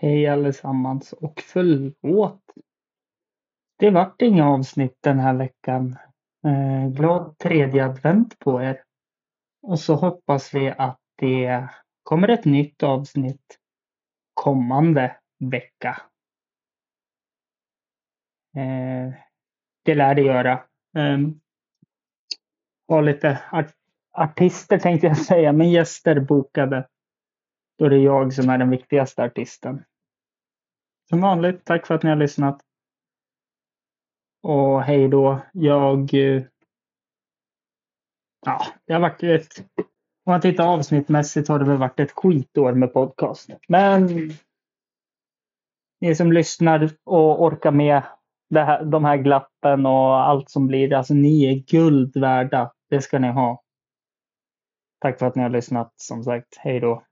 Hej allesammans och förlåt. Det vart inga avsnitt den här veckan. Eh, glad tredje advent på er. Och så hoppas vi att det kommer ett nytt avsnitt kommande vecka. Eh, det lär det göra. Eh, har lite art artister tänkte jag säga, men gäster bokade. Då är det jag som är den viktigaste artisten. Som vanligt, tack för att ni har lyssnat. Och hej då. Jag... Eh, ja, det har varit ett... Om man tittar avsnittmässigt har det väl varit ett skitår med podcast. Men ni som lyssnar och orkar med det här, de här glappen och allt som blir, alltså ni är guld värda. Det ska ni ha. Tack för att ni har lyssnat som sagt. Hej då.